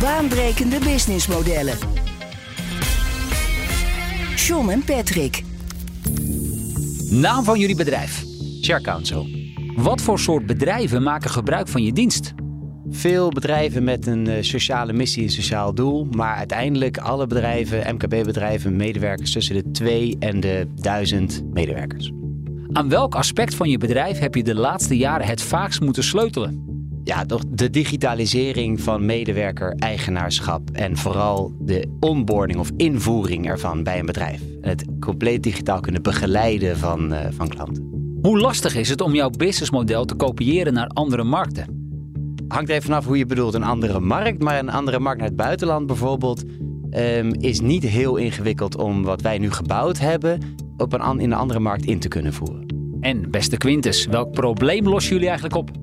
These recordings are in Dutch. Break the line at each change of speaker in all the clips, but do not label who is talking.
Baanbrekende businessmodellen. John en Patrick.
Naam van jullie bedrijf. Share Council. Wat voor soort bedrijven maken gebruik van je dienst?
Veel bedrijven met een eh, sociale missie, een sociaal doel. Maar uiteindelijk alle bedrijven, MKB-bedrijven, medewerkers tussen de 2 en de 1000 medewerkers.
Aan welk aspect van je bedrijf heb je de laatste jaren het vaakst moeten sleutelen?
Ja, toch de digitalisering van medewerker-eigenaarschap en vooral de onboarding of invoering ervan bij een bedrijf. Het compleet digitaal kunnen begeleiden van, eh, van klanten.
Hoe lastig is het om jouw businessmodel te kopiëren naar andere markten?
Hangt even vanaf hoe je bedoelt een andere markt, maar een andere markt naar het buitenland bijvoorbeeld ehm, is niet heel ingewikkeld om wat wij nu gebouwd hebben op een, in een andere markt in te kunnen voeren.
En beste Quintus, welk probleem lossen jullie eigenlijk op?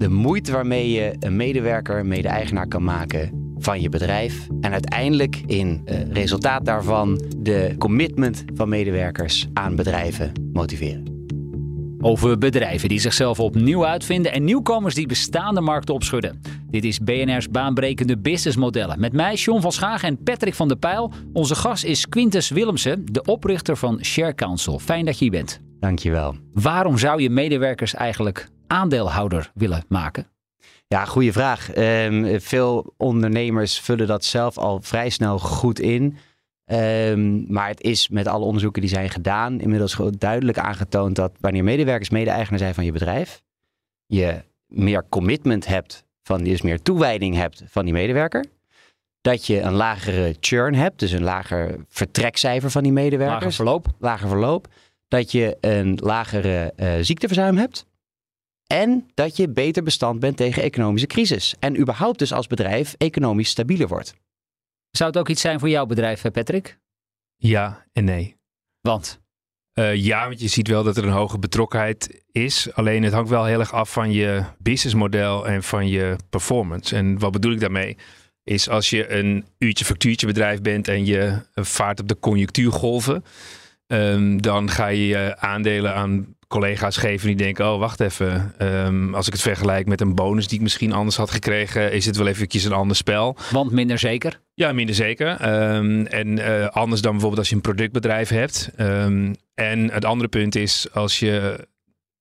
De moeite waarmee je een medewerker, mede-eigenaar kan maken van je bedrijf. En uiteindelijk in eh, resultaat daarvan de commitment van medewerkers aan bedrijven motiveren.
Over bedrijven die zichzelf opnieuw uitvinden en nieuwkomers die bestaande markten opschudden. Dit is BNR's baanbrekende businessmodellen. Met mij, John van Schagen en Patrick van der Pijl. Onze gast is Quintus Willemsen, de oprichter van Share Council. Fijn dat je hier bent.
Dankjewel.
Waarom zou je medewerkers eigenlijk aandeelhouder willen maken?
Ja, goede vraag. Ehm, veel ondernemers vullen dat zelf al vrij snel goed in. Ehm, maar het is met alle onderzoeken die zijn gedaan inmiddels duidelijk aangetoond dat wanneer medewerkers mede-eigenaar zijn van je bedrijf, je meer commitment hebt, van, dus meer toewijding hebt van die medewerker. Dat je een lagere churn hebt, dus een lager vertrekcijfer van die medewerkers.
Lager verloop.
Lager verloop. Dat je een lagere eh, ziekteverzuim hebt. En dat je beter bestand bent tegen economische crisis. En überhaupt dus als bedrijf economisch stabieler wordt.
Zou het ook iets zijn voor jouw bedrijf, eh, Patrick?
Ja en nee.
Want?
Uh, ja, want je ziet wel dat er een hoge betrokkenheid is. Alleen het hangt wel heel erg af van je businessmodel en van je performance. En wat bedoel ik daarmee? Is als je een uurtje factuurtje bedrijf bent en je vaart op de conjunctuurgolven. Um, dan ga je je aandelen aan collega's geven die denken: oh, wacht even. Um, als ik het vergelijk met een bonus die ik misschien anders had gekregen, is het wel eventjes een ander spel.
Want minder zeker?
Ja, minder zeker. Um, en uh, anders dan bijvoorbeeld als je een productbedrijf hebt. Um, en het andere punt is als je.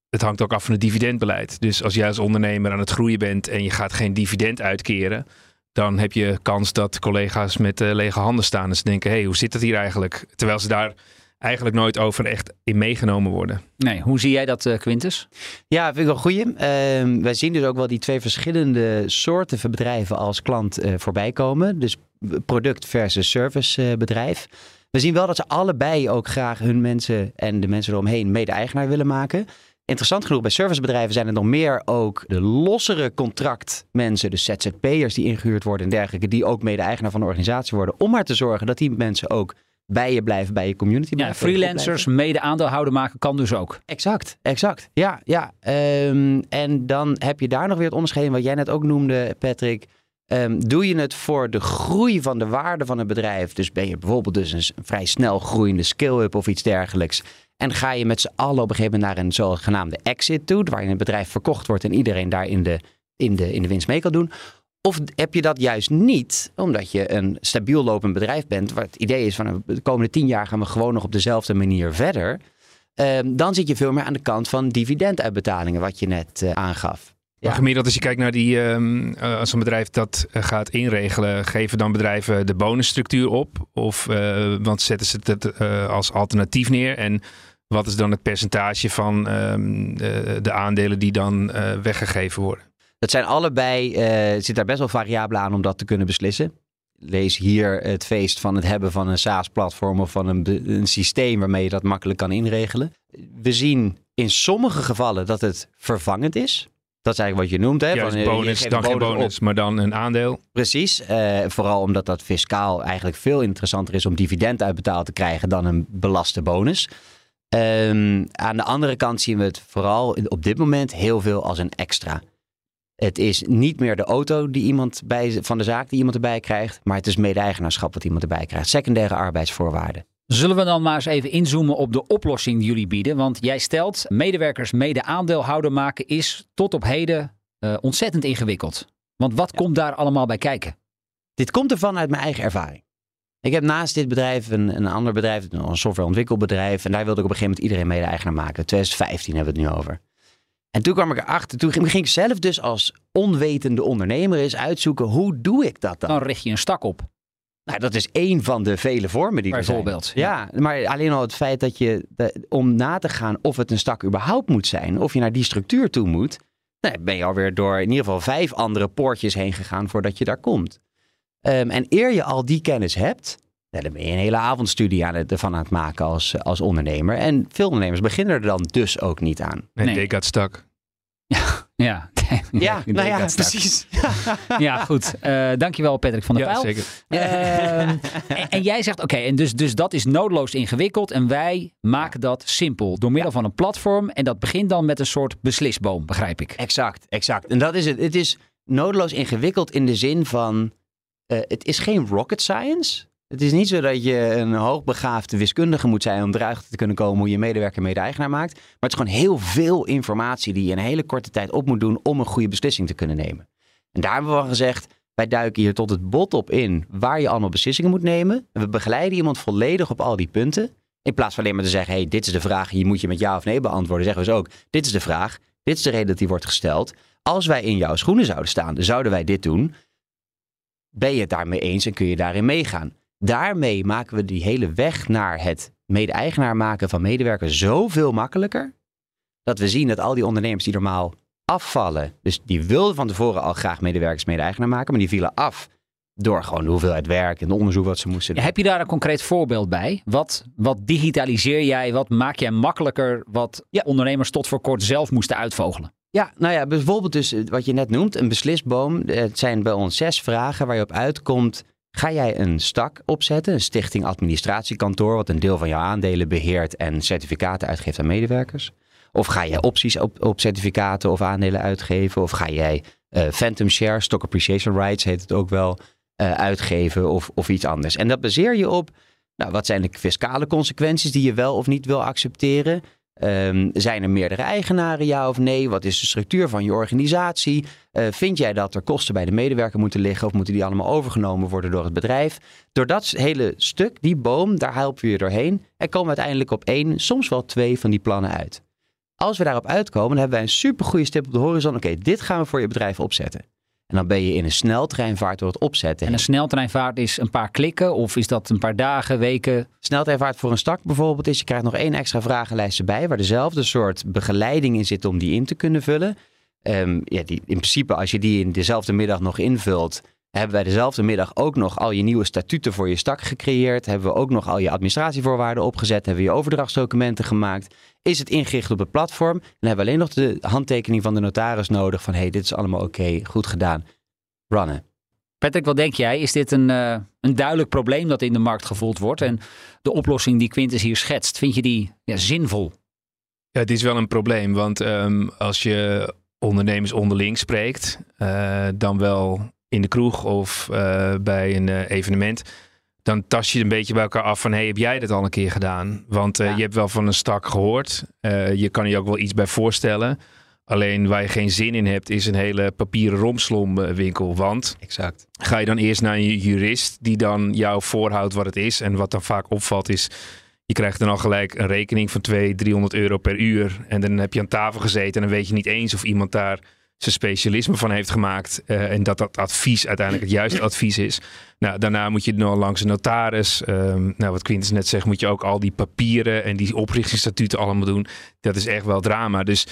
Het hangt ook af van het dividendbeleid. Dus als jij als ondernemer aan het groeien bent en je gaat geen dividend uitkeren. Dan heb je kans dat collega's met uh, lege handen staan en ze denken: hé, hey, hoe zit het hier eigenlijk? Terwijl ze daar eigenlijk nooit over echt in meegenomen worden.
Nee, hoe zie jij dat, uh, Quintus?
Ja, vind ik wel een goeie. Uh, wij zien dus ook wel die twee verschillende soorten van bedrijven als klant uh, voorbij komen. Dus product versus servicebedrijf. we zien wel dat ze allebei ook graag hun mensen en de mensen eromheen mede-eigenaar willen maken. Interessant genoeg, bij servicebedrijven zijn er nog meer ook de lossere contractmensen, dus ZZP'ers die ingehuurd worden en dergelijke, die ook mede-eigenaar van de organisatie worden, om maar te zorgen dat die mensen ook bij je blijven, bij je community
ja, freelancers, mede-aandeelhouder maken kan dus ook.
Exact, exact. Ja, ja. Um, en dan heb je daar nog weer het onderscheid wat jij net ook noemde, Patrick. Um, doe je het voor de groei van de waarde van het bedrijf? Dus ben je bijvoorbeeld dus een vrij snel groeiende skill-up of iets dergelijks. En ga je met z'n allen op een gegeven moment naar een zogenaamde exit toe, waarin het bedrijf verkocht wordt en iedereen daar in de, in de, in de winst mee kan doen. Of heb je dat juist niet, omdat je een stabiel lopend bedrijf bent, waar het idee is van de komende tien jaar gaan we gewoon nog op dezelfde manier verder. Uh, dan zit je veel meer aan de kant van dividenduitbetalingen, wat je net uh, aangaf.
Maar gemiddeld als je kijkt naar die, um, uh, als een bedrijf dat gaat inregelen, geven dan bedrijven de bonusstructuur op? Of, uh, want zetten ze het als alternatief neer? En wat is dan het percentage van um, de aandelen die dan weggegeven worden?
Dat zijn allebei, uh, zit daar best wel variabelen aan om dat te kunnen beslissen. Lees hier het feest van het hebben van een SaaS-platform of van een, een systeem waarmee je dat makkelijk kan inregelen. We zien in sommige gevallen dat het vervangend is. Dat is eigenlijk wat je noemt. Hè?
Juist,
Van, eh,
bonus, dan
een
geen
bonus op.
bonus, maar dan een aandeel.
Precies. Eh, vooral omdat dat fiscaal eigenlijk veel interessanter is om dividend uitbetaald te krijgen dan een belaste bonus. Ehm, aan de andere kant zien we het vooral op dit moment heel veel als een extra. Het is niet meer de auto die iemand bij, van de zaak die iemand erbij krijgt, maar het is mede-eigenaarschap wat iemand erbij krijgt. Secundaire arbeidsvoorwaarden.
Zullen we dan maar eens even inzoomen op de oplossing die jullie bieden? Want jij stelt, medewerkers mede-aandeelhouder maken is tot op heden eh, ontzettend ingewikkeld. Want wat komt daar allemaal bij kijken?
Dit komt ervan uit mijn eigen ervaring. Ik heb naast dit bedrijf een, een ander bedrijf, een softwareontwikkelbedrijf. En daar wilde ik op een gegeven moment iedereen mede-eigenaar maken. 2015 hebben we het nu over. En toen kwam ik erachter, toen ging ik zelf dus als onwetende ondernemer eens uitzoeken, hoe doe ik dat dan?
Dan richt je een stak op.
Nou, dat is één van de vele vormen die er zijn.
Bijvoorbeeld,
Ja, maar alleen al het feit dat je, de- om na te gaan of het een stak überhaupt moet zijn, of je naar die structuur toe moet, nou, ben je alweer door in ieder geval vijf andere poortjes heen gegaan voordat je daar komt. Ehm, en eer je al die kennis hebt, nou, dan ben je een hele avondstudie aan het, ervan aan het maken als, als ondernemer. En veel ondernemers beginnen er dan dus ook niet aan.
Nee,
Nee.
nee. got stuck.
Ja,
Ja,
Ik
nou ja, precies.
Ja, goed. Eh, dankjewel Patrick van der
Ja,
Pijl.
zeker.
Ehm, en, en jij zegt, oké, en dus, dus dat is noodloos ingewikkeld en wij maken dat simpel door middel van een platform. En dat begint dan met een soort beslisboom, begrijp ik.
Exact, exact. En dat is het. Het is nodeloos ingewikkeld in de zin van, eh, het is geen rocket science. Het is niet zo dat je een hoogbegaafde wiskundige moet zijn om eruit te kunnen komen hoe je medewerker mede-eigenaar maakt. Maar het is gewoon heel veel informatie die je in een hele korte tijd op moet doen om een goede beslissing te kunnen nemen. En daar hebben we al gezegd, wij duiken hier tot het bot op in waar je allemaal beslissingen moet nemen. En we begeleiden iemand volledig op al die punten. In plaats van alleen maar te zeggen, hey, dit is de vraag, hier moet je met ja of nee beantwoorden. Zeggen we dus ook, dit is de vraag, dit is de reden dat die wordt gesteld. Als wij in jouw schoenen zouden staan, zouden wij dit doen. Ben je het daarmee eens en kun je daarin meegaan? Daarmee maken we die hele weg naar het mede-eigenaar maken van medewerkers zoveel makkelijker. Dat we zien dat al die ondernemers die normaal afvallen, dus die wilden van tevoren al graag medewerkers mede-eigenaar maken, maar die vielen af door gewoon de hoeveelheid werk en de onderzoek wat ze moesten doen.
Heb je daar een concreet voorbeeld bij? Wat, wat digitaliseer jij? Wat maak jij makkelijker? Wat
Ja.
ondernemers tot voor kort zelf moesten uitvogelen?
Ja, nou ja, bijvoorbeeld dus eh, wat je net noemt, een beslisboom. Het zijn bij ons zes vragen waar je op uitkomt. Ga jij een stak opzetten, een stichting administratiekantoor, wat een deel van jouw aandelen beheert en certificaten uitgeeft aan medewerkers? Of ga jij opties op, op certificaten of aandelen uitgeven? Of ga jij eh, phantom shares, stock appreciation rights heet het ook wel, eh, uitgeven of, of iets anders? En dat baseer je op, nou, wat zijn de fiscale consequenties die je wel of niet wil accepteren? Ehm, zijn er meerdere eigenaren, ja of nee? Wat is de structuur van je organisatie? Eh, vind jij dat er kosten bij de medewerker moeten liggen of moeten die allemaal overgenomen worden door het bedrijf? Door dat hele stuk, die boom, daar helpen we je doorheen en komen we uiteindelijk op één, soms wel twee van die plannen uit. Als we daarop uitkomen, dan hebben wij een supergoeie stip op de horizon. Oké, dit gaan we voor je bedrijf opzetten. En dan ben je in een sneltreinvaart door het opzetten.
En een sneltreinvaart is een paar klikken of is dat een paar dagen, weken?
Sneltreinvaart voor een stak bijvoorbeeld is, je krijgt nog één extra vragenlijst erbij, waar dezelfde soort begeleiding in zit om die in te kunnen vullen. Ehm, ja, die, in principe, als je die in dezelfde middag nog invult, hebben wij dezelfde middag ook nog al je nieuwe statuten voor je stak gecreëerd. Hebben we ook nog al je administratievoorwaarden opgezet. Hebben we je overdrachtsdocumenten gemaakt. Is het ingericht op het platform. Dan hebben we alleen nog de handtekening van de notaris nodig van hey, dit is allemaal oké, goed gedaan. Runnen.
Patrick, wat denk jij? Is dit een, eh, een duidelijk probleem dat in de markt gevoeld wordt? En de oplossing die Quintus hier schetst, vind je die ja, zinvol?
Ja, het is wel een probleem, want ehm, als je ondernemers onderling spreekt, eh, dan wel in de kroeg of eh, bij een eh, evenement, dan tast je een beetje bij elkaar af van, hey, heb jij dit al een keer gedaan? Want eh,
Ja.
je hebt wel van een stak gehoord, Eh, je kan je ook wel iets bij voorstellen. Alleen waar je geen zin in hebt, is een hele papieren romslomwinkel. Want
Exact.
ga je dan eerst naar een jurist die dan jou voorhoudt wat het is. En wat dan vaak opvalt is, je krijgt dan al gelijk een rekening van 200, 300 euro per uur. En dan heb je aan tafel gezeten en dan weet je niet eens of iemand daar zijn specialisme van heeft gemaakt. eh, en dat dat advies uiteindelijk het juiste advies is. Nou, daarna moet je nog langs een notaris. Ehm, nou, wat Quintus net zegt, moet je ook al die papieren en die oprichtingsstatuten allemaal doen. Dat is echt wel drama. Dus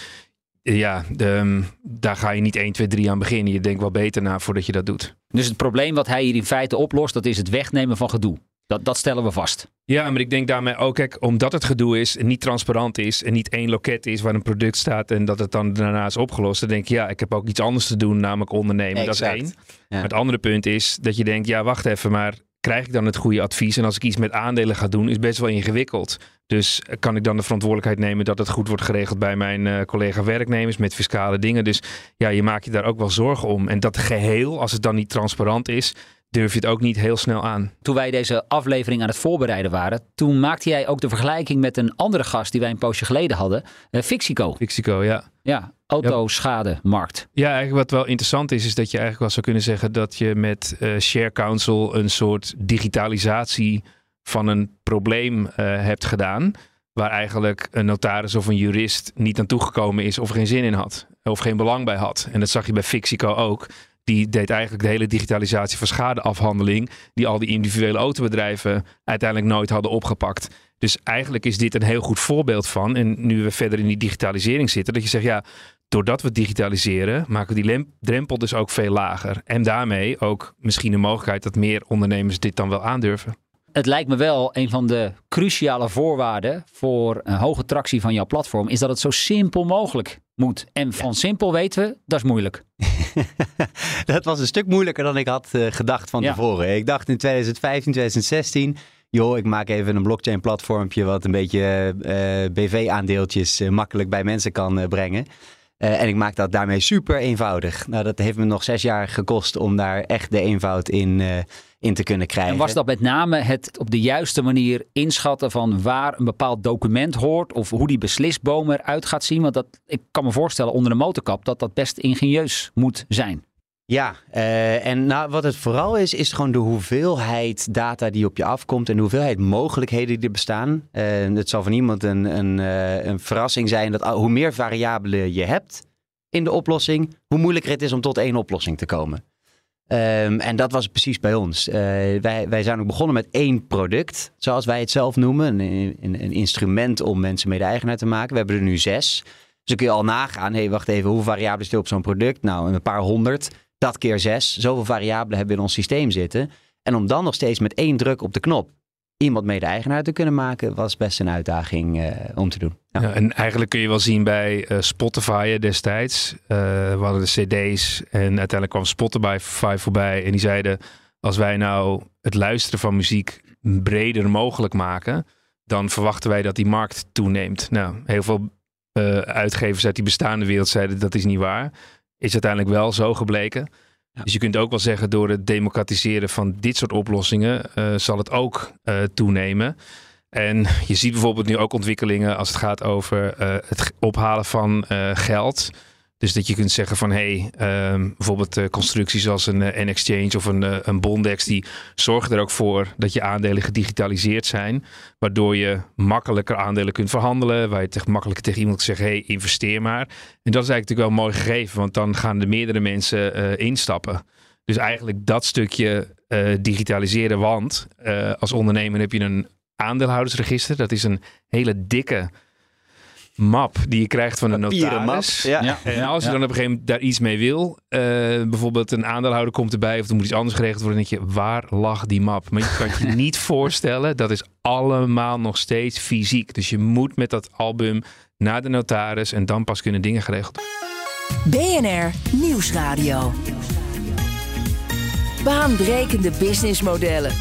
eh, ja, ehm, daar ga je niet 1, 2, 3 aan beginnen. Je denkt wel beter na voordat je dat doet.
Dus het probleem wat hij hier in feite oplost, dat is het wegnemen van gedoe. Dat, dat stellen we vast.
Ja, maar ik denk daarmee ook, kijk, omdat het gedoe is en niet transparant is en niet één loket is waar een product staat en dat het dan daarna is opgelost, dan denk ik, ja, ik heb ook iets anders te doen, namelijk ondernemen. Dat is één.
Ja.
Het andere punt is dat je denkt, ja, wacht even, maar krijg ik dan het goede advies? En als ik iets met aandelen ga doen, is best wel ingewikkeld. Dus eh, kan ik dan de verantwoordelijkheid nemen dat het goed wordt geregeld bij mijn eh, collega werknemers met fiscale dingen? Dus ja, je maakt je daar ook wel zorgen om. En dat geheel, als het dan niet transparant is, durf je het ook niet heel snel aan.
Toen wij deze aflevering aan het voorbereiden waren, toen maakte jij ook de vergelijking met een andere gast die wij een poosje geleden hadden, eh, Fixico.
Fixico, ja.
Ja, autoschademarkt.
Ja, eigenlijk wat wel interessant is, is dat je eigenlijk wel zou kunnen zeggen dat je met eh, Share Council een soort digitalisatie van een probleem eh, hebt gedaan. Waar eigenlijk een notaris of een jurist niet aan toegekomen is of geen zin in had. Of geen belang bij had. En dat zag je bij Fixico ook. Die deed eigenlijk de hele digitalisatie van schadeafhandeling. Die al die individuele autobedrijven uiteindelijk nooit hadden opgepakt. Dus eigenlijk is dit een heel goed voorbeeld van. En nu we verder in die digitalisering zitten. Dat je zegt ja, doordat we digitaliseren, maken we die drempel dus ook veel lager. En daarmee ook misschien de mogelijkheid dat meer ondernemers dit dan wel aandurven.
Het lijkt me wel een van de cruciale voorwaarden voor een hoge tractie van jouw platform, is dat het zo simpel mogelijk moet. En van simpel weten we, dat is moeilijk.
dat was een stuk moeilijker dan ik had eh, gedacht van
Ja.
tevoren. Ik dacht in 2015, 2016, joh, ik maak even een blockchain platformpje wat een beetje eh, BV-aandeeltjes eh, makkelijk bij mensen kan brengen. Eh, en ik maak dat daarmee super eenvoudig. Nou, dat heeft me nog zes jaar gekost om daar echt de eenvoud in, eh, in te kunnen krijgen.
En was dat met name het op de juiste manier inschatten van waar een bepaald document hoort of hoe die beslisboom eruit gaat zien? Want dat, ik kan me voorstellen onder de motorkap dat dat best ingenieus moet zijn.
Ja, eh, en nou, wat het vooral is, is gewoon de hoeveelheid data die op je afkomt en de hoeveelheid mogelijkheden die er bestaan. Eh, het zal van niemand een, een, eh, een verrassing zijn dat hoe meer variabelen je hebt in de oplossing, hoe moeilijker het is om tot één oplossing te komen. Ehm, en dat was precies bij ons. Wij, wij zijn ook begonnen met één product, zoals wij het zelf noemen. Een, een, instrument om mensen mede-eigenaar te maken. We hebben er nu zes. Dus dan kun je al nagaan, hé, hey, wacht even, hoeveel variabelen zitten op zo'n product? Nou, een paar honderd. Dat keer zes. Zoveel variabelen hebben in ons systeem zitten. En om dan nog steeds met één druk op de knop iemand mede-eigenaar te kunnen maken, was best een uitdaging eh, om te doen. Ja.
En eigenlijk kun je wel zien bij eh, Spotify destijds. eh, we hadden de cd's en uiteindelijk kwam Spotify voorbij. En die zeiden, als wij nou het luisteren van muziek breder mogelijk maken, dan verwachten wij dat die markt toeneemt. Nou, heel veel uitgevers uit die bestaande wereld zeiden dat is niet waar. Is uiteindelijk wel zo gebleken.
Ja.
Dus je kunt ook wel zeggen, door het democratiseren van dit soort oplossingen eh, zal het ook eh, toenemen. En je ziet bijvoorbeeld nu ook ontwikkelingen als het gaat over eh, het ophalen van geld. Dus dat je kunt zeggen van hé, hey, ehm, bijvoorbeeld eh, constructies als een eh, N-Exchange of een, eh, een Bondex, die zorgen er ook voor dat je aandelen gedigitaliseerd zijn. Waardoor je makkelijker aandelen kunt verhandelen. Waar je tegen, makkelijker tegen iemand zeggen, hé, hey, investeer maar. En dat is eigenlijk natuurlijk wel mooi gegeven, want dan gaan er meerdere mensen instappen. Dus eigenlijk dat stukje digitaliseren, want als ondernemer heb je een aandeelhoudersregister. Dat is een hele dikke map die je krijgt van een
Papieren
notaris.
map, ja.
En als je dan op een gegeven moment daar iets mee wil, eh, bijvoorbeeld een aandeelhouder komt erbij of er moet iets anders geregeld worden, dan denk je, waar lag die map? Maar je kan het je niet voorstellen, dat is allemaal nog steeds fysiek. Dus je moet met dat album naar de notaris en dan pas kunnen dingen geregeld worden.
BNR Nieuwsradio. Baanbrekende businessmodellen.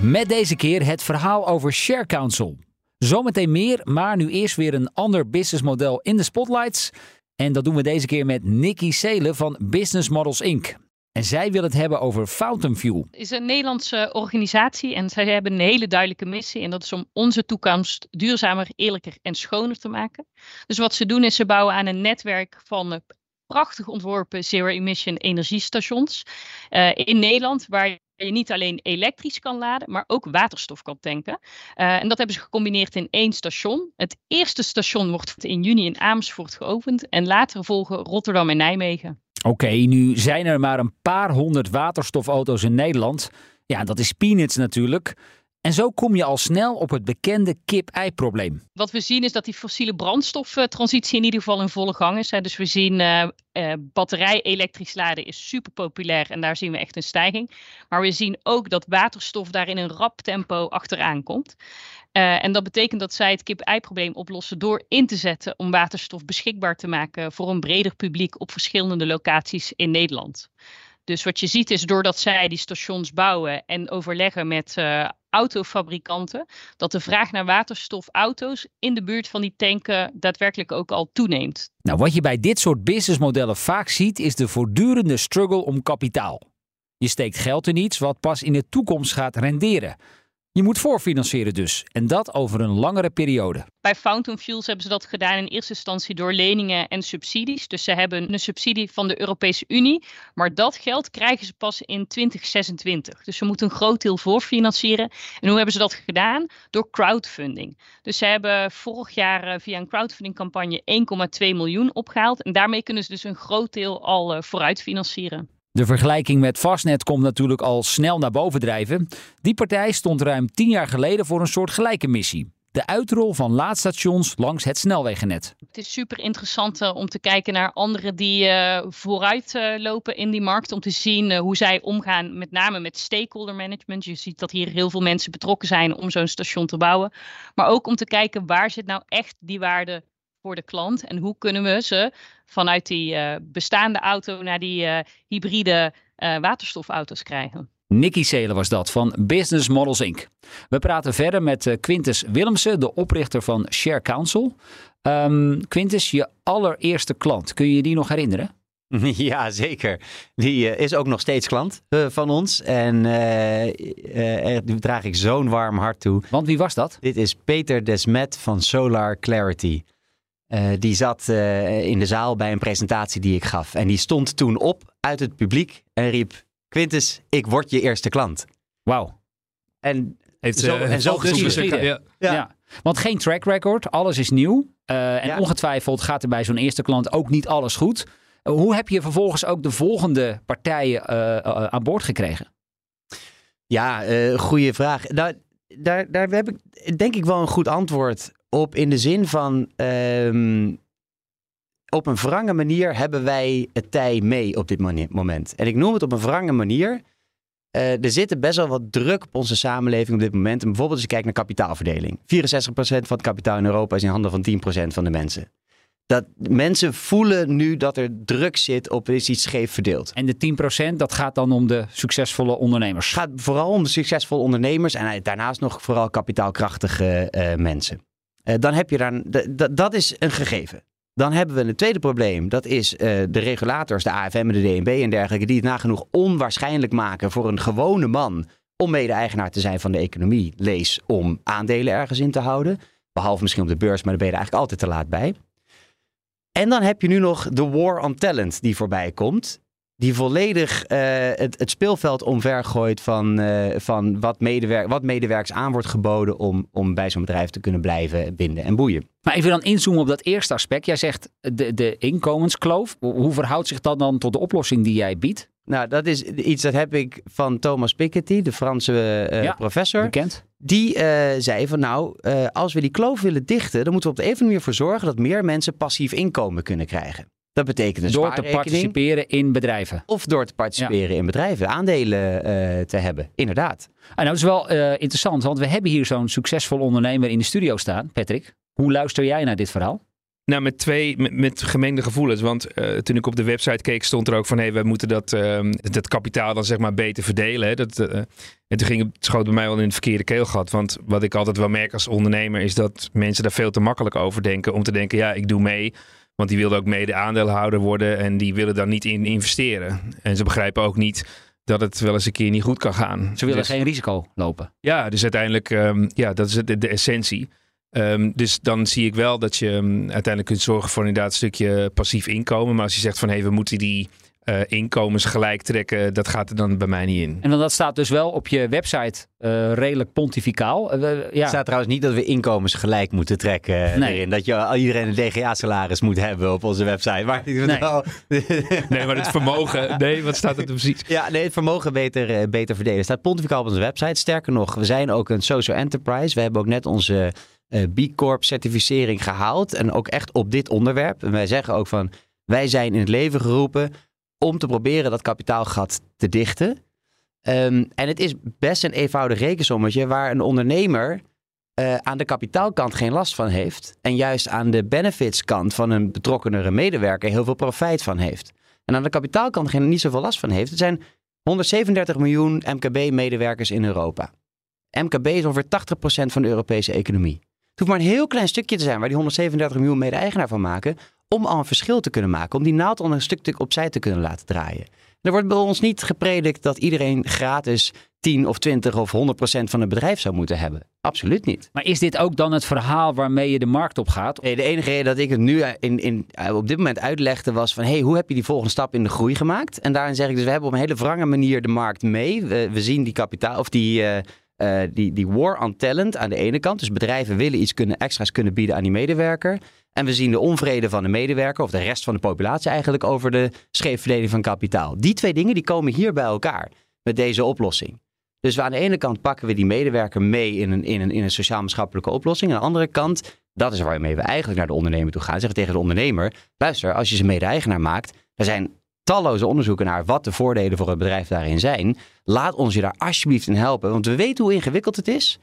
Met deze keer het verhaal over Share Council. Zometeen meer, maar nu eerst weer een ander businessmodel in de spotlights. En dat doen we deze keer met Nikki Seelen van Business Models Inc. En zij wil het hebben over Fountain Fuel.
is een Nederlandse organisatie en zij hebben een hele duidelijke missie. En dat is om onze toekomst duurzamer, eerlijker en schoner te maken. Dus wat ze doen is ze bouwen aan een netwerk van eh, prachtig ontworpen zero-emission energiestations eh, in Nederland. Waar je niet alleen elektrisch kan laden, maar ook waterstof kan tanken. Eh, en dat hebben ze gecombineerd in één station. Het eerste station wordt in juni in Amersfoort geopend. En later volgen Rotterdam en Nijmegen.
Oké, nu zijn er maar een paar honderd waterstofauto's in Nederland. Ja, dat is peanuts natuurlijk. En zo kom je al snel op het bekende kip-ei-probleem.
Wat we zien is dat die fossiele brandstoftransitie in ieder geval in volle gang is. Dus we zien uh, uh, batterij elektrisch laden is super populair en daar zien we echt een stijging. Maar we zien ook dat waterstof daar in een rap tempo achteraan komt. Uh, en dat betekent dat zij het kip-ei-probleem oplossen door in te zetten om waterstof beschikbaar te maken voor een breder publiek op verschillende locaties in Nederland. Dus wat je ziet is doordat zij die stations bouwen en overleggen met autofabrikanten, dat de vraag naar waterstofauto's in de buurt van die tanken daadwerkelijk ook al toeneemt.
Nou, wat je bij dit soort businessmodellen vaak ziet, is de voortdurende struggle om kapitaal. Je steekt geld in iets wat pas in de toekomst gaat renderen. Je moet voorfinancieren dus. En dat over een langere periode.
Bij Fountain Fuels hebben ze dat gedaan in eerste instantie door leningen en subsidies. Dus ze hebben een subsidie van de Europese Unie. Maar dat geld krijgen ze pas in 2026. Dus ze moeten een groot deel voorfinancieren. En hoe hebben ze dat gedaan? Door crowdfunding. Dus ze hebben vorig jaar eh, via een crowdfundingcampagne 1,2 miljoen opgehaald. En daarmee kunnen ze dus een groot deel al uh, vooruit financieren.
De vergelijking met Fastnet komt natuurlijk al snel naar boven drijven. Die partij stond ruim tien jaar geleden voor een soort gelijke missie. De uitrol van laadstations langs het snelwegennet.
Het is super interessant uh, om te kijken naar anderen die uh, vooruit uh, lopen in die markt. Om te zien hoe zij omgaan, met name met stakeholder management. Je ziet dat hier heel veel mensen betrokken zijn om zo'n station te bouwen. Maar ook om te kijken waar zit nou echt die waarde voor de klant en hoe kunnen we ze vanuit die uh, bestaande auto naar die uh, hybride uh, waterstofauto's krijgen.
Nicky Seelen was dat van Business Models Inc. We praten verder met Quintus Willemsen, de oprichter van Share Council. Um, Quintus, je allereerste klant, kun je die nog herinneren?
Ja, zeker. Die is ook nog steeds klant van ons. En die draag ik zo'n warm hart toe.
Want wie was dat?
Dit is Peter Desmet van Solar Clarity. Uh, die zat uh, in de zaal bij een presentatie die ik gaf. En die stond toen op uit het publiek en riep: Quintus, ik word je eerste klant.
Wauw.
En
Heeft,
zo,
uh,
en zo geschieden.
Ja.
Ja. ja. Want geen track record, alles is nieuw. en
Ja.
ongetwijfeld gaat er bij zo'n eerste klant ook niet alles goed. hoe heb je vervolgens ook de volgende partijen aan boord gekregen?
Ja, goede vraag. Nou, daar, daar heb ik denk ik wel een goed antwoord op in de zin van um, op een wrange manier hebben wij het tij mee op dit moment. En ik noem het op een wrange manier. Uh, er zit best wel wat druk op onze samenleving op dit moment. En bijvoorbeeld als je kijkt naar kapitaalverdeling. 64% van het kapitaal in Europa is in handen van 10% van de mensen. Dat mensen voelen nu dat er druk zit op is iets scheef verdeeld.
En de 10% dat gaat dan om de succesvolle ondernemers?
Het gaat vooral om de succesvolle ondernemers en daarnaast nog vooral kapitaalkrachtige uh, mensen. Uh, dan heb je daar, dat is een gegeven. Dan hebben we een tweede probleem. Dat is uh, de regulators, de AFM en de DNB en dergelijke, die het nagenoeg onwaarschijnlijk maken voor een gewone man om mede-eigenaar te zijn van de economie. Lees om aandelen ergens in te houden. Behalve misschien op de beurs, maar daar ben je er eigenlijk altijd te laat bij. En dan heb je nu nog de war on talent die voorbij komt die volledig uh, het, het, speelveld omvergooit van, uh, van wat, medewerk, wat medewerkers aan wordt geboden om, om bij zo'n bedrijf te kunnen blijven binden en boeien.
Maar even dan inzoomen op dat eerste aspect. Jij zegt de, de inkomenskloof. Hoe verhoudt zich dat dan tot de oplossing die jij biedt?
Nou, dat is iets dat heb ik van Thomas Piketty, de Franse uh,
ja,
professor.
Bekend.
Die zei van nou, als we die kloof willen dichten, dan moeten we op de een of andere manier voor zorgen dat meer mensen passief inkomen kunnen krijgen. Dat betekent een
Door te participeren in bedrijven.
Of door te participeren ja. in bedrijven, aandelen uh, te hebben, inderdaad.
En nou, dat is wel uh, interessant, want we hebben hier zo'n succesvol ondernemer in de studio staan. Patrick, hoe luister jij naar dit verhaal?
Nou, met twee, met, met gemengde gevoelens. Want uh, toen ik op de website keek, stond er ook van... hé, hey, we moeten dat, uh, dat kapitaal dan zeg maar beter verdelen. Hè? Dat, uh, en toen ging het, schoot bij mij wel in het verkeerde keelgat. Want wat ik altijd wel merk als ondernemer... is dat mensen daar veel te makkelijk over denken. Om te denken, ja, ik doe mee... Want die wilden ook mede aandeelhouder worden en die willen daar niet in investeren. En ze begrijpen ook niet dat het wel eens een keer niet goed kan gaan.
Ze willen
dus,
geen risico lopen.
Ja, dus uiteindelijk, um, ja, dat is de, de essentie. Um, dus dan zie ik wel dat je um, uiteindelijk kunt zorgen voor inderdaad een stukje passief inkomen. Maar als je zegt van hé, hey, we moeten die eh, inkomens gelijk trekken, dat gaat er dan bij mij niet in.
En dan dat staat dus wel op je website eh, redelijk pontificaal. Eh, ja.
Het staat trouwens niet dat we inkomens gelijk moeten trekken
Nee.
erin. Dat je al iedereen een DGA-salaris moet hebben op onze website. Maar
Nee.
wel-
Nee, maar het vermogen, nee, wat staat er precies?
Ja, nee, het vermogen beter, beter verdelen. staat pontificaal op onze website. Sterker nog, we zijn ook een social enterprise. We hebben ook net onze eh, B Corp certificering gehaald. En ook echt op dit onderwerp. En wij zeggen ook van, wij zijn in het leven geroepen om te proberen dat kapitaalgat te dichten. Ehm, en het is best een eenvoudig rekensommetje waar een ondernemer eh, aan de kapitaalkant geen last van heeft. En juist aan de benefitskant van een betrokkenere medewerker heel veel profijt van heeft. En aan de kapitaalkant geen, niet zoveel last van heeft. Het zijn 137 miljoen MKB-medewerkers in Europa. MKB is ongeveer 80% van de Europese economie. Het hoeft maar een heel klein stukje te zijn waar die 137 miljoen mede-eigenaar van maken. Om al een verschil te kunnen maken. Om die naald al een stuk opzij te kunnen laten draaien. Er wordt bij ons niet gepredikt dat iedereen gratis 10 of 20 of 100% van het bedrijf zou moeten hebben. Absoluut niet.
Maar is dit ook dan het verhaal waarmee je de markt op gaat?
Nee, de enige reden dat ik het nu in, in, op dit moment uitlegde was van... hey, hoe heb je die volgende stap in de groei gemaakt? En daarin zeg ik dus, we hebben op een hele wrange manier de markt mee. We, we zien die kapitaal, of die, eh, eh, die, die war on talent aan de ene kant. Dus bedrijven willen iets kunnen, extra's kunnen bieden aan die medewerker. En we zien de onvrede van de medewerker, of de rest van de populatie eigenlijk... over de scheefverdeling van kapitaal. Die twee dingen die komen hier bij elkaar met deze oplossing. Dus aan de ene kant pakken we die medewerker mee in een, in een, in een sociaal-maatschappelijke oplossing. Aan de andere kant, dat is waarmee we eigenlijk naar de ondernemer toe gaan. Zeggen tegen de ondernemer, luister, als je ze mede-eigenaar maakt, er zijn talloze onderzoeken naar wat de voordelen voor het bedrijf daarin zijn. Laat ons je daar alsjeblieft in helpen, want we weten hoe ingewikkeld het is.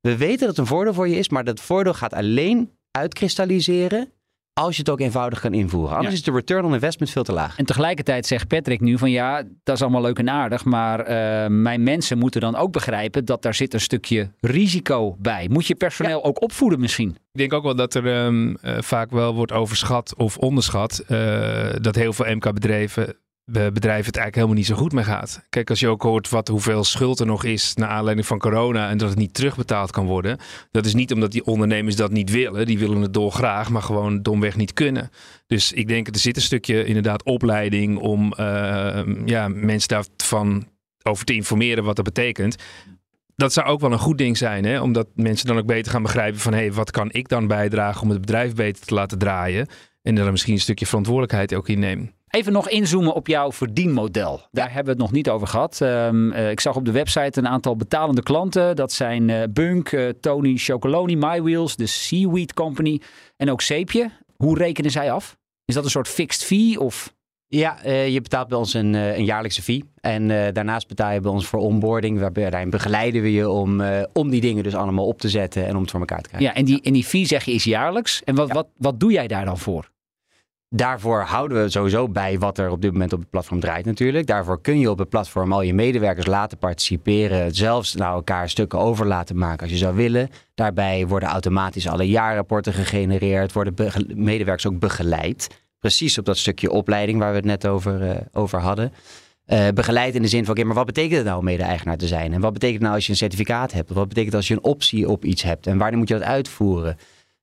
We weten dat het een voordeel voor je is, maar dat voordeel gaat alleen uitkristalliseren als je het ook eenvoudig kan invoeren. Anders
Ja.
is de return on investment veel te laag.
En tegelijkertijd zegt Patrick nu van ja, dat is allemaal leuk en aardig, maar eh, mijn mensen moeten dan ook begrijpen dat daar zit een stukje risico bij. Moet je personeel ook opvoeden misschien?
Ik denk ook wel dat er ehm, eh, vaak wel wordt overschat of onderschat eh, dat heel veel MK-bedrijven bedrijven het eigenlijk helemaal niet zo goed mee gaat. Kijk, als je ook hoort wat, hoeveel schuld er nog is naar aanleiding van corona en dat het niet terugbetaald kan worden. Dat is niet omdat die ondernemers dat niet willen. Die willen het dolgraag, maar gewoon domweg niet kunnen. Dus ik denk, er zit een stukje inderdaad opleiding om eh, ja, mensen daarvan over te informeren wat dat betekent dat zou ook wel een goed ding zijn, hè? omdat mensen dan ook beter gaan begrijpen van hé, hey, wat kan ik dan bijdragen om het bedrijf beter te laten draaien en er misschien een stukje verantwoordelijkheid ook in nemen.
Even nog inzoomen op jouw verdienmodel. Daar hebben we het nog niet over gehad. Ehm, eh, ik zag op de website een aantal betalende klanten. Dat zijn eh, Bunk, eh, Tony Chocoloni, MyWheels, de Seaweed Company en ook Zeepje. Hoe rekenen zij af? Is dat een soort fixed fee of...
Ja, je betaalt bij ons een, een jaarlijkse fee. En daarnaast betaal je bij ons voor onboarding. Waarbij begeleiden we je om, om die dingen dus allemaal op te zetten en om het voor elkaar te krijgen.
Ja, en die, en die fee zeg je is jaarlijks. En wat,
Ja.
wat, wat doe jij daar dan voor?
Daarvoor houden we sowieso bij wat er op dit moment op het platform draait natuurlijk. Daarvoor kun je op het platform al je medewerkers laten participeren. Zelfs naar elkaar stukken over laten maken als je zou willen. Daarbij worden automatisch alle jaarrapporten gegenereerd. Worden medewerkers ook begeleid. Precies op dat stukje opleiding waar we het net over, eh, over hadden. Eh, begeleid in de zin van, oké, maar wat betekent het nou om mede-eigenaar te zijn? En wat betekent het nou als je een certificaat hebt? Wat betekent als je een optie op iets hebt? En wanneer moet je dat uitvoeren?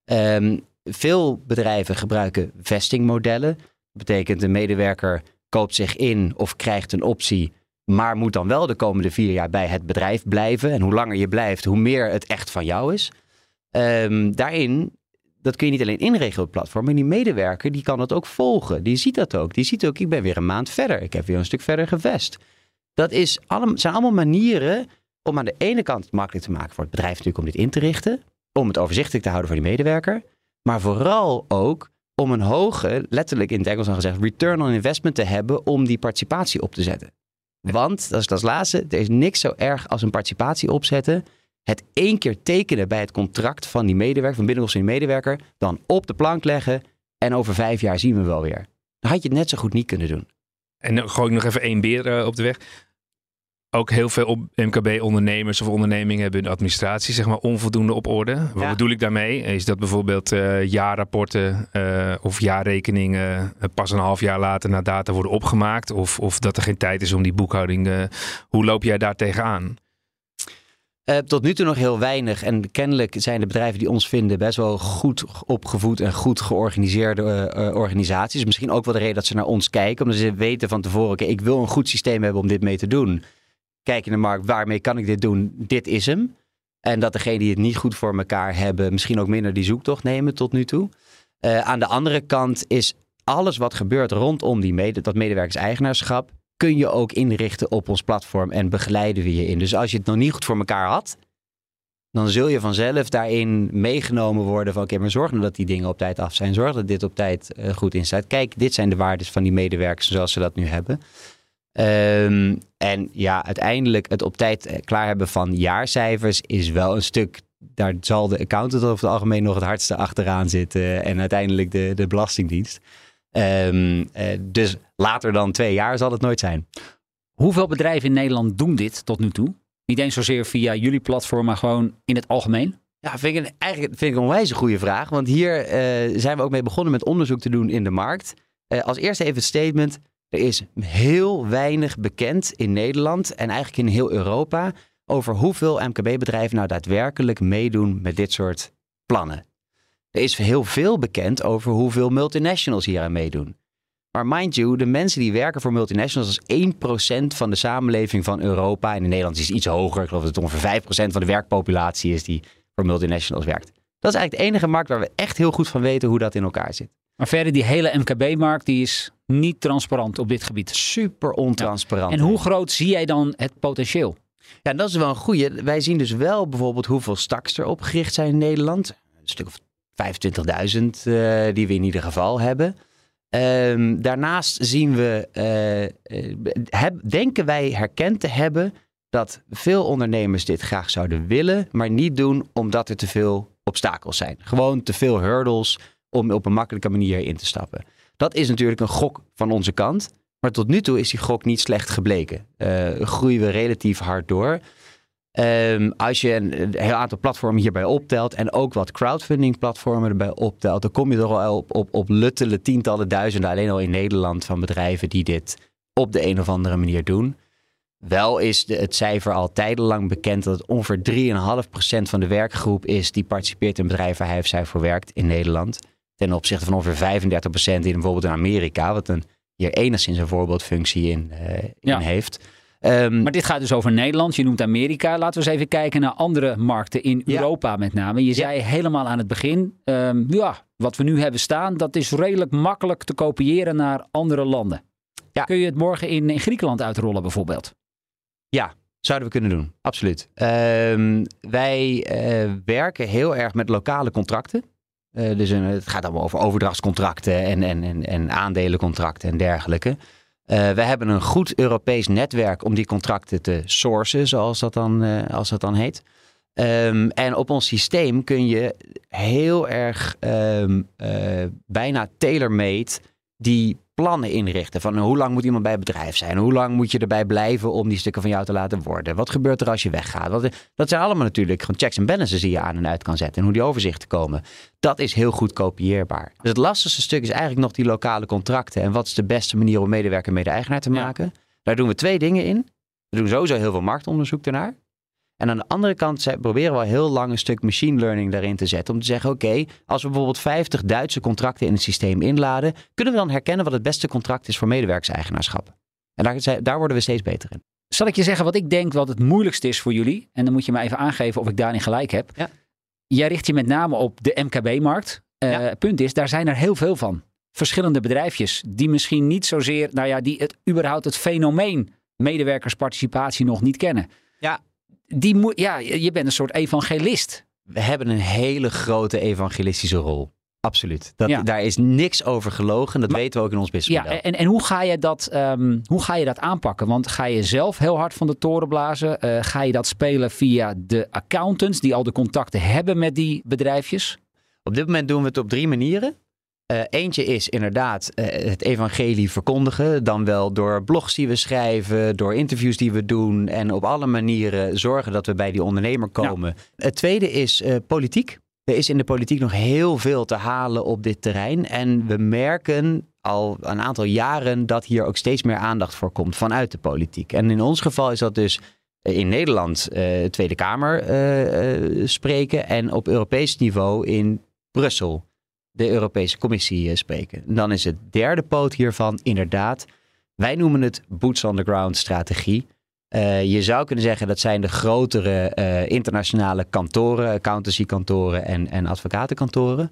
Ehm, veel bedrijven gebruiken vestingmodellen. Dat betekent een medewerker koopt zich in of krijgt een optie, maar moet dan wel de komende vier jaar bij het bedrijf blijven. En hoe langer je blijft, hoe meer het echt van jou is. Ehm, daarin, dat kun je niet alleen inregelen op het platform, maar die medewerker die kan dat ook volgen. Die ziet dat ook. Die ziet ook, ik ben weer een maand verder. Ik heb weer een stuk verder gevest. Dat is allem, zijn allemaal manieren om aan de ene kant het makkelijk te maken voor het bedrijf natuurlijk om dit in te richten. Om het overzichtelijk te houden voor die medewerker. Maar vooral ook om een hoge, letterlijk in het Engels dan gezegd, return on investment te hebben om die participatie op te zetten. Want, dat is als laatste, er is niks zo erg als een participatie opzetten. Het één keer tekenen bij het contract van die medewerker, van binnenkomst van die medewerker, dan op de plank leggen en over vijf jaar zien we wel weer. Dan had je het net zo goed niet kunnen doen.
En dan gooi ik nog even één beer eh, op de weg. Ook heel veel MKB-ondernemers of ondernemingen hebben hun administratie zeg maar onvoldoende op orde. Wat
Ja.
bedoel ik daarmee? Is dat bijvoorbeeld eh, jaarrapporten eh, of jaarrekeningen eh, pas een half jaar later naar data worden opgemaakt? Of, of dat er geen tijd is om die boekhouding. hoe loop jij daar tegenaan?
Uh, tot nu toe nog heel weinig. En kennelijk zijn de bedrijven die ons vinden best wel goed opgevoed en goed georganiseerde uh, organisaties. Misschien ook wel de reden dat ze naar ons kijken. Omdat ze weten van tevoren, okay, ik wil een goed systeem hebben om dit mee te doen. Kijk in de markt, waarmee kan ik dit doen? Dit is hem. En dat degenen die het niet goed voor elkaar hebben, misschien ook minder die zoektocht nemen tot nu toe. Uh, aan de andere kant is alles wat gebeurt rondom die mede, dat medewerkerseigenaarschap, kun je ook inrichten op ons platform en begeleiden we je in. Dus als je het nog niet goed voor elkaar had, dan zul je vanzelf daarin meegenomen worden van oké, maar zorg nou dat die dingen op tijd af zijn. Zorg dat dit op tijd uh, goed instaat. Kijk, dit zijn de waarden van die medewerkers zoals ze dat nu hebben. Um, en ja, uiteindelijk het op tijd eh, klaar hebben van jaarcijfers is wel een stuk. Daar zal de accountant over het algemeen nog het hardste achteraan zitten. En uiteindelijk de, de Belastingdienst. Um, uh, dus later dan twee jaar zal het nooit zijn.
Hoeveel bedrijven in Nederland doen dit tot nu toe? Niet eens zozeer via jullie platform, maar gewoon in het algemeen?
Ja, vind ik een, eigenlijk vind ik een onwijs goede vraag. Want hier uh, zijn we ook mee begonnen met onderzoek te doen in de markt. Uh, als eerste even het statement. Er is heel weinig bekend in Nederland en eigenlijk in heel Europa over hoeveel MKB-bedrijven nou daadwerkelijk meedoen met dit soort plannen. Er is heel veel bekend over hoeveel multinationals hier aan meedoen. Maar mind you, de mensen die werken voor multinationals is 1% van de samenleving van Europa. En in Nederland is het iets hoger. Ik geloof dat het ongeveer 5% van de werkpopulatie is die voor multinationals werkt. Dat is eigenlijk de enige markt waar we echt heel goed van weten hoe dat in elkaar zit.
Maar verder, die hele MKB-markt die is niet transparant op dit gebied.
Super ontransparant.
Ja. En hoe groot zie jij dan het potentieel?
Ja, dat is wel een goede. Wij zien dus wel bijvoorbeeld hoeveel staks er opgericht zijn in Nederland. Een stuk of 25.000 uh, die we in ieder geval hebben. Um, daarnaast zien we, uh, heb, denken wij herkend te hebben dat veel ondernemers dit graag zouden willen, maar niet doen omdat er te veel obstakels zijn. Gewoon te veel hurdles om op een makkelijke manier in te stappen. Dat is natuurlijk een gok van onze kant. Maar tot nu toe is die gok niet slecht gebleken. Uh, groeien we relatief hard door. Um, als je een, een, heel aantal platformen hierbij optelt en ook wat crowdfunding platformen erbij optelt, dan kom je er al op, op, op luttele tientallen duizenden alleen al in Nederland van bedrijven die dit op de een of andere manier doen. Wel is de, het cijfer al tijdenlang bekend dat het ongeveer 3,5% van de werkgroep is die participeert in bedrijven waar hij of zij voor werkt in Nederland. Ten opzichte van ongeveer 35% in bijvoorbeeld in Amerika, wat een, hier enigszins een voorbeeldfunctie in, uh, in ja. heeft.
Um, maar dit gaat dus over Nederland. Je noemt Amerika. Laten we eens even kijken naar andere markten in ja. Europa met name. Je zei helemaal aan het begin, um, ja, wat we nu hebben staan, dat is redelijk makkelijk te kopiëren naar andere landen. Ja. Kun je het morgen in, in Griekenland uitrollen bijvoorbeeld?
Ja, zouden we kunnen doen. Absoluut. Um, wij uh, werken heel erg met lokale contracten. Uh, dus een, het gaat allemaal over overdrachtscontracten en, en, en, en aandelencontracten en dergelijke. Uh, we hebben een goed Europees netwerk om die contracten te sourcen, zoals dat dan, als dat dan heet. Um, en op ons systeem kun je heel erg um, bijna tailor-made die plannen inrichten. Van hoe lang moet iemand bij het bedrijf zijn? Hoe lang moet je erbij blijven om die stukken van jou te laten worden? Wat gebeurt er als je weggaat? Wat, dat zijn allemaal natuurlijk gewoon checks en balances die je aan en uit kan zetten. En hoe die overzichten komen. Dat is heel goed kopieerbaar. Dus het lastigste stuk is eigenlijk nog die lokale contracten. En wat is de beste manier om medewerker mede-eigenaar te maken? Ja. Daar doen we twee dingen in. We doen sowieso heel veel marktonderzoek daarnaar. En aan de andere kant proberen we al heel lang een stuk machine learning daarin te zetten. Om te zeggen, oké, okay, als we bijvoorbeeld 50 Duitse contracten in het systeem inladen, kunnen we dan herkennen wat het beste contract is voor medewerkerseigenaarschap. En daar, daar worden we steeds beter in.
Zal ik je zeggen wat ik denk wat het moeilijkste is voor jullie? En dan moet je me even aangeven of ik daarin gelijk heb. Ja. Jij richt je met name op de MKB-markt. Uh, ja. Punt is, daar zijn er heel veel van. Verschillende bedrijfjes die misschien niet zozeer, nou ja, die het überhaupt het fenomeen medewerkersparticipatie nog niet kennen.
Ja,
die moet, ja, je bent een soort evangelist.
We hebben een hele grote evangelistische rol. Absoluut. Dat, ja. Daar is niks over gelogen. Dat maar, weten we ook in ons businessmodel.
Ja, en, en hoe, ga je dat, um, hoe ga je dat aanpakken? Want ga je zelf heel hard van de toren blazen? Uh, ga je dat spelen via de accountants die al de contacten hebben met die bedrijfjes?
Op dit moment doen we het op drie manieren. Uh, eentje is inderdaad uh, het evangelie verkondigen. Dan wel door blogs die we schrijven, door interviews die we doen. En op alle manieren zorgen dat we bij die ondernemer komen. Ja. Het tweede is uh, politiek. Er is in de politiek nog heel veel te halen op dit terrein. En we merken al een aantal jaren dat hier ook steeds meer aandacht voor komt vanuit de politiek. En in ons geval is dat dus in Nederland Tweede Kamer spreken en op Europees niveau in Brussel de Europese Commissie spreken. dan is het derde poot hiervan inderdaad, wij noemen het boots on the ground strategie. je zou kunnen zeggen dat zijn de grotere internationale kantoren, accountancykantoren en, en advocatenkantoren.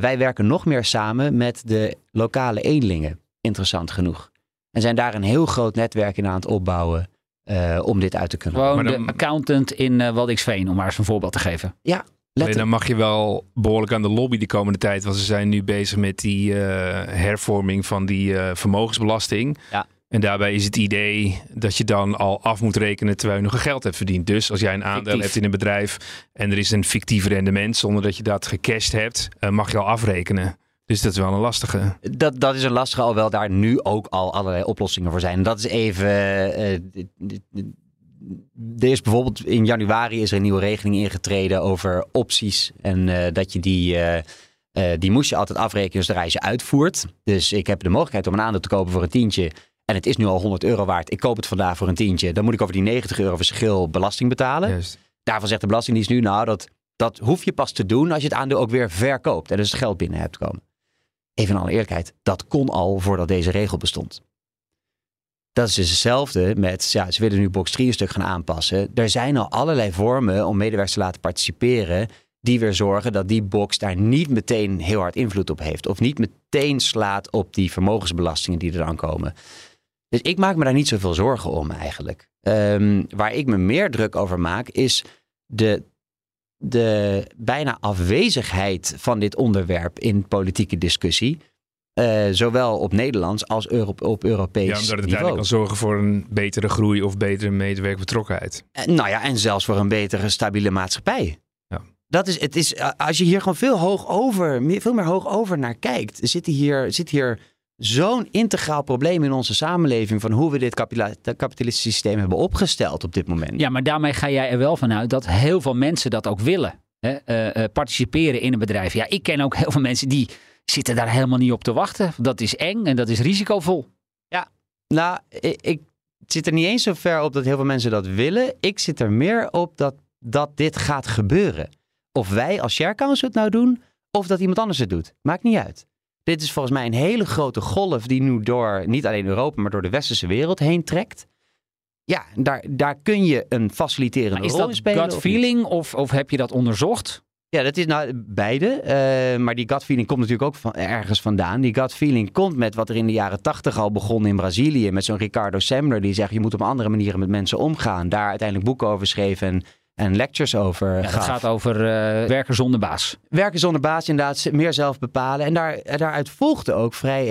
wij werken nog meer samen met de lokale eenlingen, interessant genoeg. En zijn daar een heel groot netwerk in aan het opbouwen. Om dit uit te kunnen.
Gewoon de accountant in uh, Waddinxveen, om maar eens een voorbeeld te geven.
Ja,
Alleen dan mag je wel behoorlijk aan de lobby de komende tijd. Want ze zijn nu bezig met die uh, hervorming van die vermogensbelasting.
Ja.
En daarbij is het idee dat je dan al af moet rekenen terwijl je nog geld hebt verdiend. Dus als jij een aandeel Fictief. hebt in een bedrijf en er is een fictief rendement zonder dat je dat gecashed hebt, mag je al afrekenen. Dus dat is wel een lastige.
Dat, dat is een lastige, alhoewel daar nu ook al allerlei oplossingen voor zijn. Dat is even. Uh, er is bijvoorbeeld in januari is er een nieuwe regeling ingetreden over opties. En uh, dat je die. Uh, die moest je altijd afrekenen zodra je ze uitvoert. Dus ik heb de mogelijkheid om een aandeel te kopen voor een tientje. En het is nu al 100 euro waard. Ik koop het vandaag voor een tientje. Dan moet ik over die 90 euro verschil belasting betalen. Juist. Daarvan zegt de Belastingdienst nu, nou, dat, dat hoef je pas te doen als je het aandeel ook weer verkoopt. En dus het geld binnen hebt komen even in alle eerlijkheid, dat kon al voordat deze regel bestond. Dat is dus hetzelfde met, ja, ze willen nu box 3 een stuk gaan aanpassen. Er zijn al allerlei vormen om medewerkers te laten participeren, die weer zorgen dat die box daar niet meteen heel hard invloed op heeft. Of niet meteen slaat op die vermogensbelastingen die er dan komen. Dus ik maak me daar niet zoveel zorgen om eigenlijk. Um, waar ik me meer druk over maak, is de de bijna afwezigheid van dit onderwerp in politieke discussie. Uh, zowel op Nederlands als Euro op Europees
Ja, omdat het
niveau.
uiteindelijk kan zorgen voor een betere groei of betere medewerkbetrokkenheid.
Uh, nou ja, en zelfs voor een betere stabiele maatschappij.
Ja.
Dat is, het is, uh, als je hier gewoon veel, hoog over, meer, veel meer hoog over naar kijkt, zit hier, zit hier zo'n integraal probleem in onze samenleving van hoe we dit kapitalistische systeem hebben opgesteld op dit moment.
Ja, maar daarmee ga jij er wel vanuit dat heel veel mensen dat ook willen. Hè? Uh, uh, participeren in een bedrijf. Ja, ik ken ook heel veel mensen die zitten daar helemaal niet op te wachten. Dat is eng en dat is risicovol.
Ja, nou, ik, ik zit er niet eens zo ver op dat heel veel mensen dat willen. Ik zit er meer op dat, dat dit gaat gebeuren. Of wij als share council het nou doen, of dat iemand anders het doet. Maakt niet uit. Dit is volgens mij een hele grote golf die nu door niet alleen Europa, maar door de westerse wereld heen trekt. Ja, daar, daar kun je een faciliterende rol
in
spelen.
Is dat gut feeling of, of heb je dat onderzocht?
Ja, dat is nou beide. Uh, maar die gut feeling komt natuurlijk ook van, ergens vandaan. Die gut feeling komt met wat er in de jaren tachtig al begon in Brazilië. Met zo'n Ricardo Semler die zegt je moet op andere manieren met mensen omgaan. Daar uiteindelijk boeken over schreef en en lectures over.
Ja, het gaat over uh, werken zonder baas.
Werken zonder baas, inderdaad, meer zelf bepalen. En daar, daaruit volgde ook vrij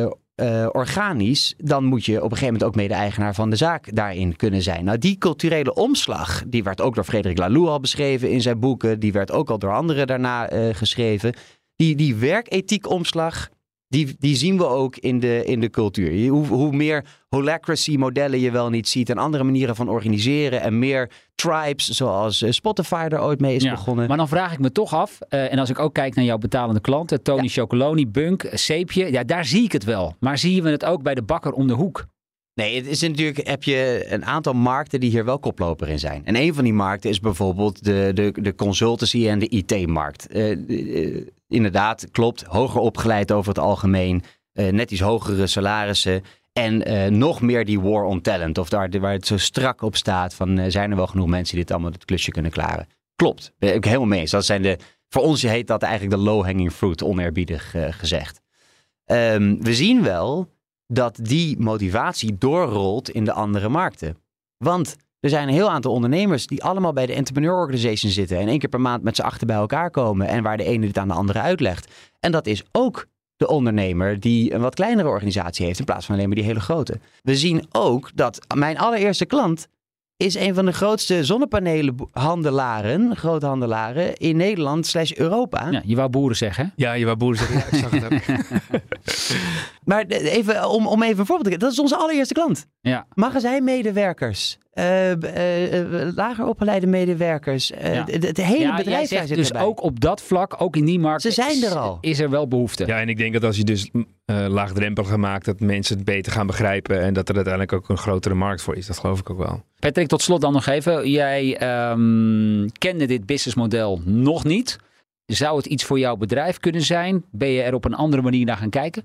uh, uh, organisch. Dan moet je op een gegeven moment ook mede-eigenaar van de zaak daarin kunnen zijn. Nou, die culturele omslag, die werd ook door Frederik Laloux al beschreven in zijn boeken. Die werd ook al door anderen daarna geschreven. Die, die werkethiek omslag, die, die zien we ook in de, in de cultuur. Hoe, hoe meer holacracy modellen je wel niet ziet en andere manieren van organiseren en meer tribes zoals eh, Spotify er ooit mee is
ja,
begonnen.
Maar dan vraag ik me toch af, uh, en als ik ook kijk naar jouw betalende klanten, Tony ja. Chocoloni, Bunk, Seepje, ja daar zie ik het wel. Maar zien we het ook bij de bakker om de hoek?
Nee, het is natuurlijk, heb je een aantal markten die hier wel koploper in zijn. En een van die markten is bijvoorbeeld de, de, de consultancy en de IT-markt. Uh, inderdaad, klopt, hoger opgeleid over het algemeen, uh, net iets hogere salarissen. En nog meer die war on talent, of daar waar het zo strak op staat van zijn er wel genoeg mensen die dit allemaal het klusje kunnen klaren. Klopt, ben ik helemaal mee eens. Dat zijn de, voor ons heet dat eigenlijk de low-hanging fruit, oneerbiedig gezegd. Um, we zien wel dat die motivatie doorrolt in de andere markten. Want er zijn een heel aantal ondernemers die allemaal bij de Entrepreneur Organization zitten en één keer per maand met z'n achter bij elkaar komen en waar de ene dit aan de andere uitlegt. En dat is ook de ondernemer die een wat kleinere organisatie heeft in plaats van alleen maar die hele grote. We zien ook dat mijn allereerste klant is een van de grootste zonnepanelenhandelaren, groothandelaren in Nederland slash Europa.
Ja, je wou boeren zeggen, hè?
Ja, je wou boeren zeggen. Ja, ik zag het ook.
maar even, om, om even een voorbeeld te geven. Dat is onze allereerste klant.
Ja.
Magazijnmedewerkers. Uh, uh, uh, lager opgeleide medewerkers. Ja. Het hele
ja,
bedrijf zit
dus
erbij.
ook op dat vlak, ook in die markt.
Ze zijn er al.
Is er wel behoefte.
Ja, en ik denk dat als je dus uh, laagdrempelig gemaakt. Dat mensen het beter gaan begrijpen. En dat er uiteindelijk ook een grotere markt voor is. Dat geloof ik ook wel.
Patrick, tot slot dan nog even. Jij um, kende dit businessmodel nog niet. Zou het iets voor jouw bedrijf kunnen zijn? Ben je er op een andere manier naar gaan kijken?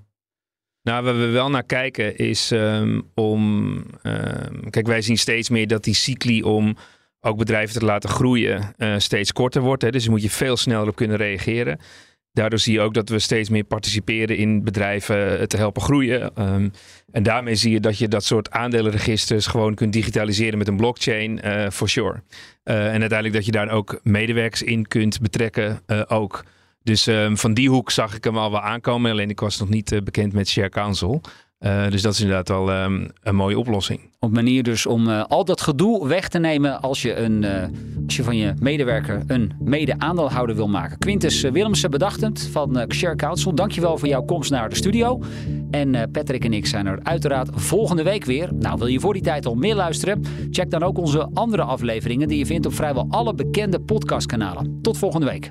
Nou, waar we wel naar kijken is um, om. Um, kijk, wij zien steeds meer dat die cycli om ook bedrijven te laten groeien uh, steeds korter wordt. Hè. Dus moet je veel sneller op kunnen reageren. Daardoor zie je ook dat we steeds meer participeren in bedrijven eh, te helpen groeien. Um, en daarmee zie je dat je dat soort aandelenregisters gewoon kunt digitaliseren met een blockchain, uh, for sure. En uiteindelijk dat je daar ook medewerkers in kunt betrekken, ook. Dus um, van die hoek zag ik hem al wel aankomen. Alleen ik was nog niet bekend met Share Council. Uh, dus dat is inderdaad wel um, een mooie oplossing.
Op manier dus om uh, al dat gedoe weg te nemen als je, een, als je van je medewerker een mede-aandeelhouder wil maken. Quintus Willemsen, bedachtend van Share Council. Dankjewel voor jouw komst naar de studio. En Patrick en ik zijn er uiteraard volgende week weer. Nou, wil je voor die tijd al meer luisteren? Check dan ook onze andere afleveringen die je vindt op vrijwel alle bekende podcastkanalen. Tot volgende week.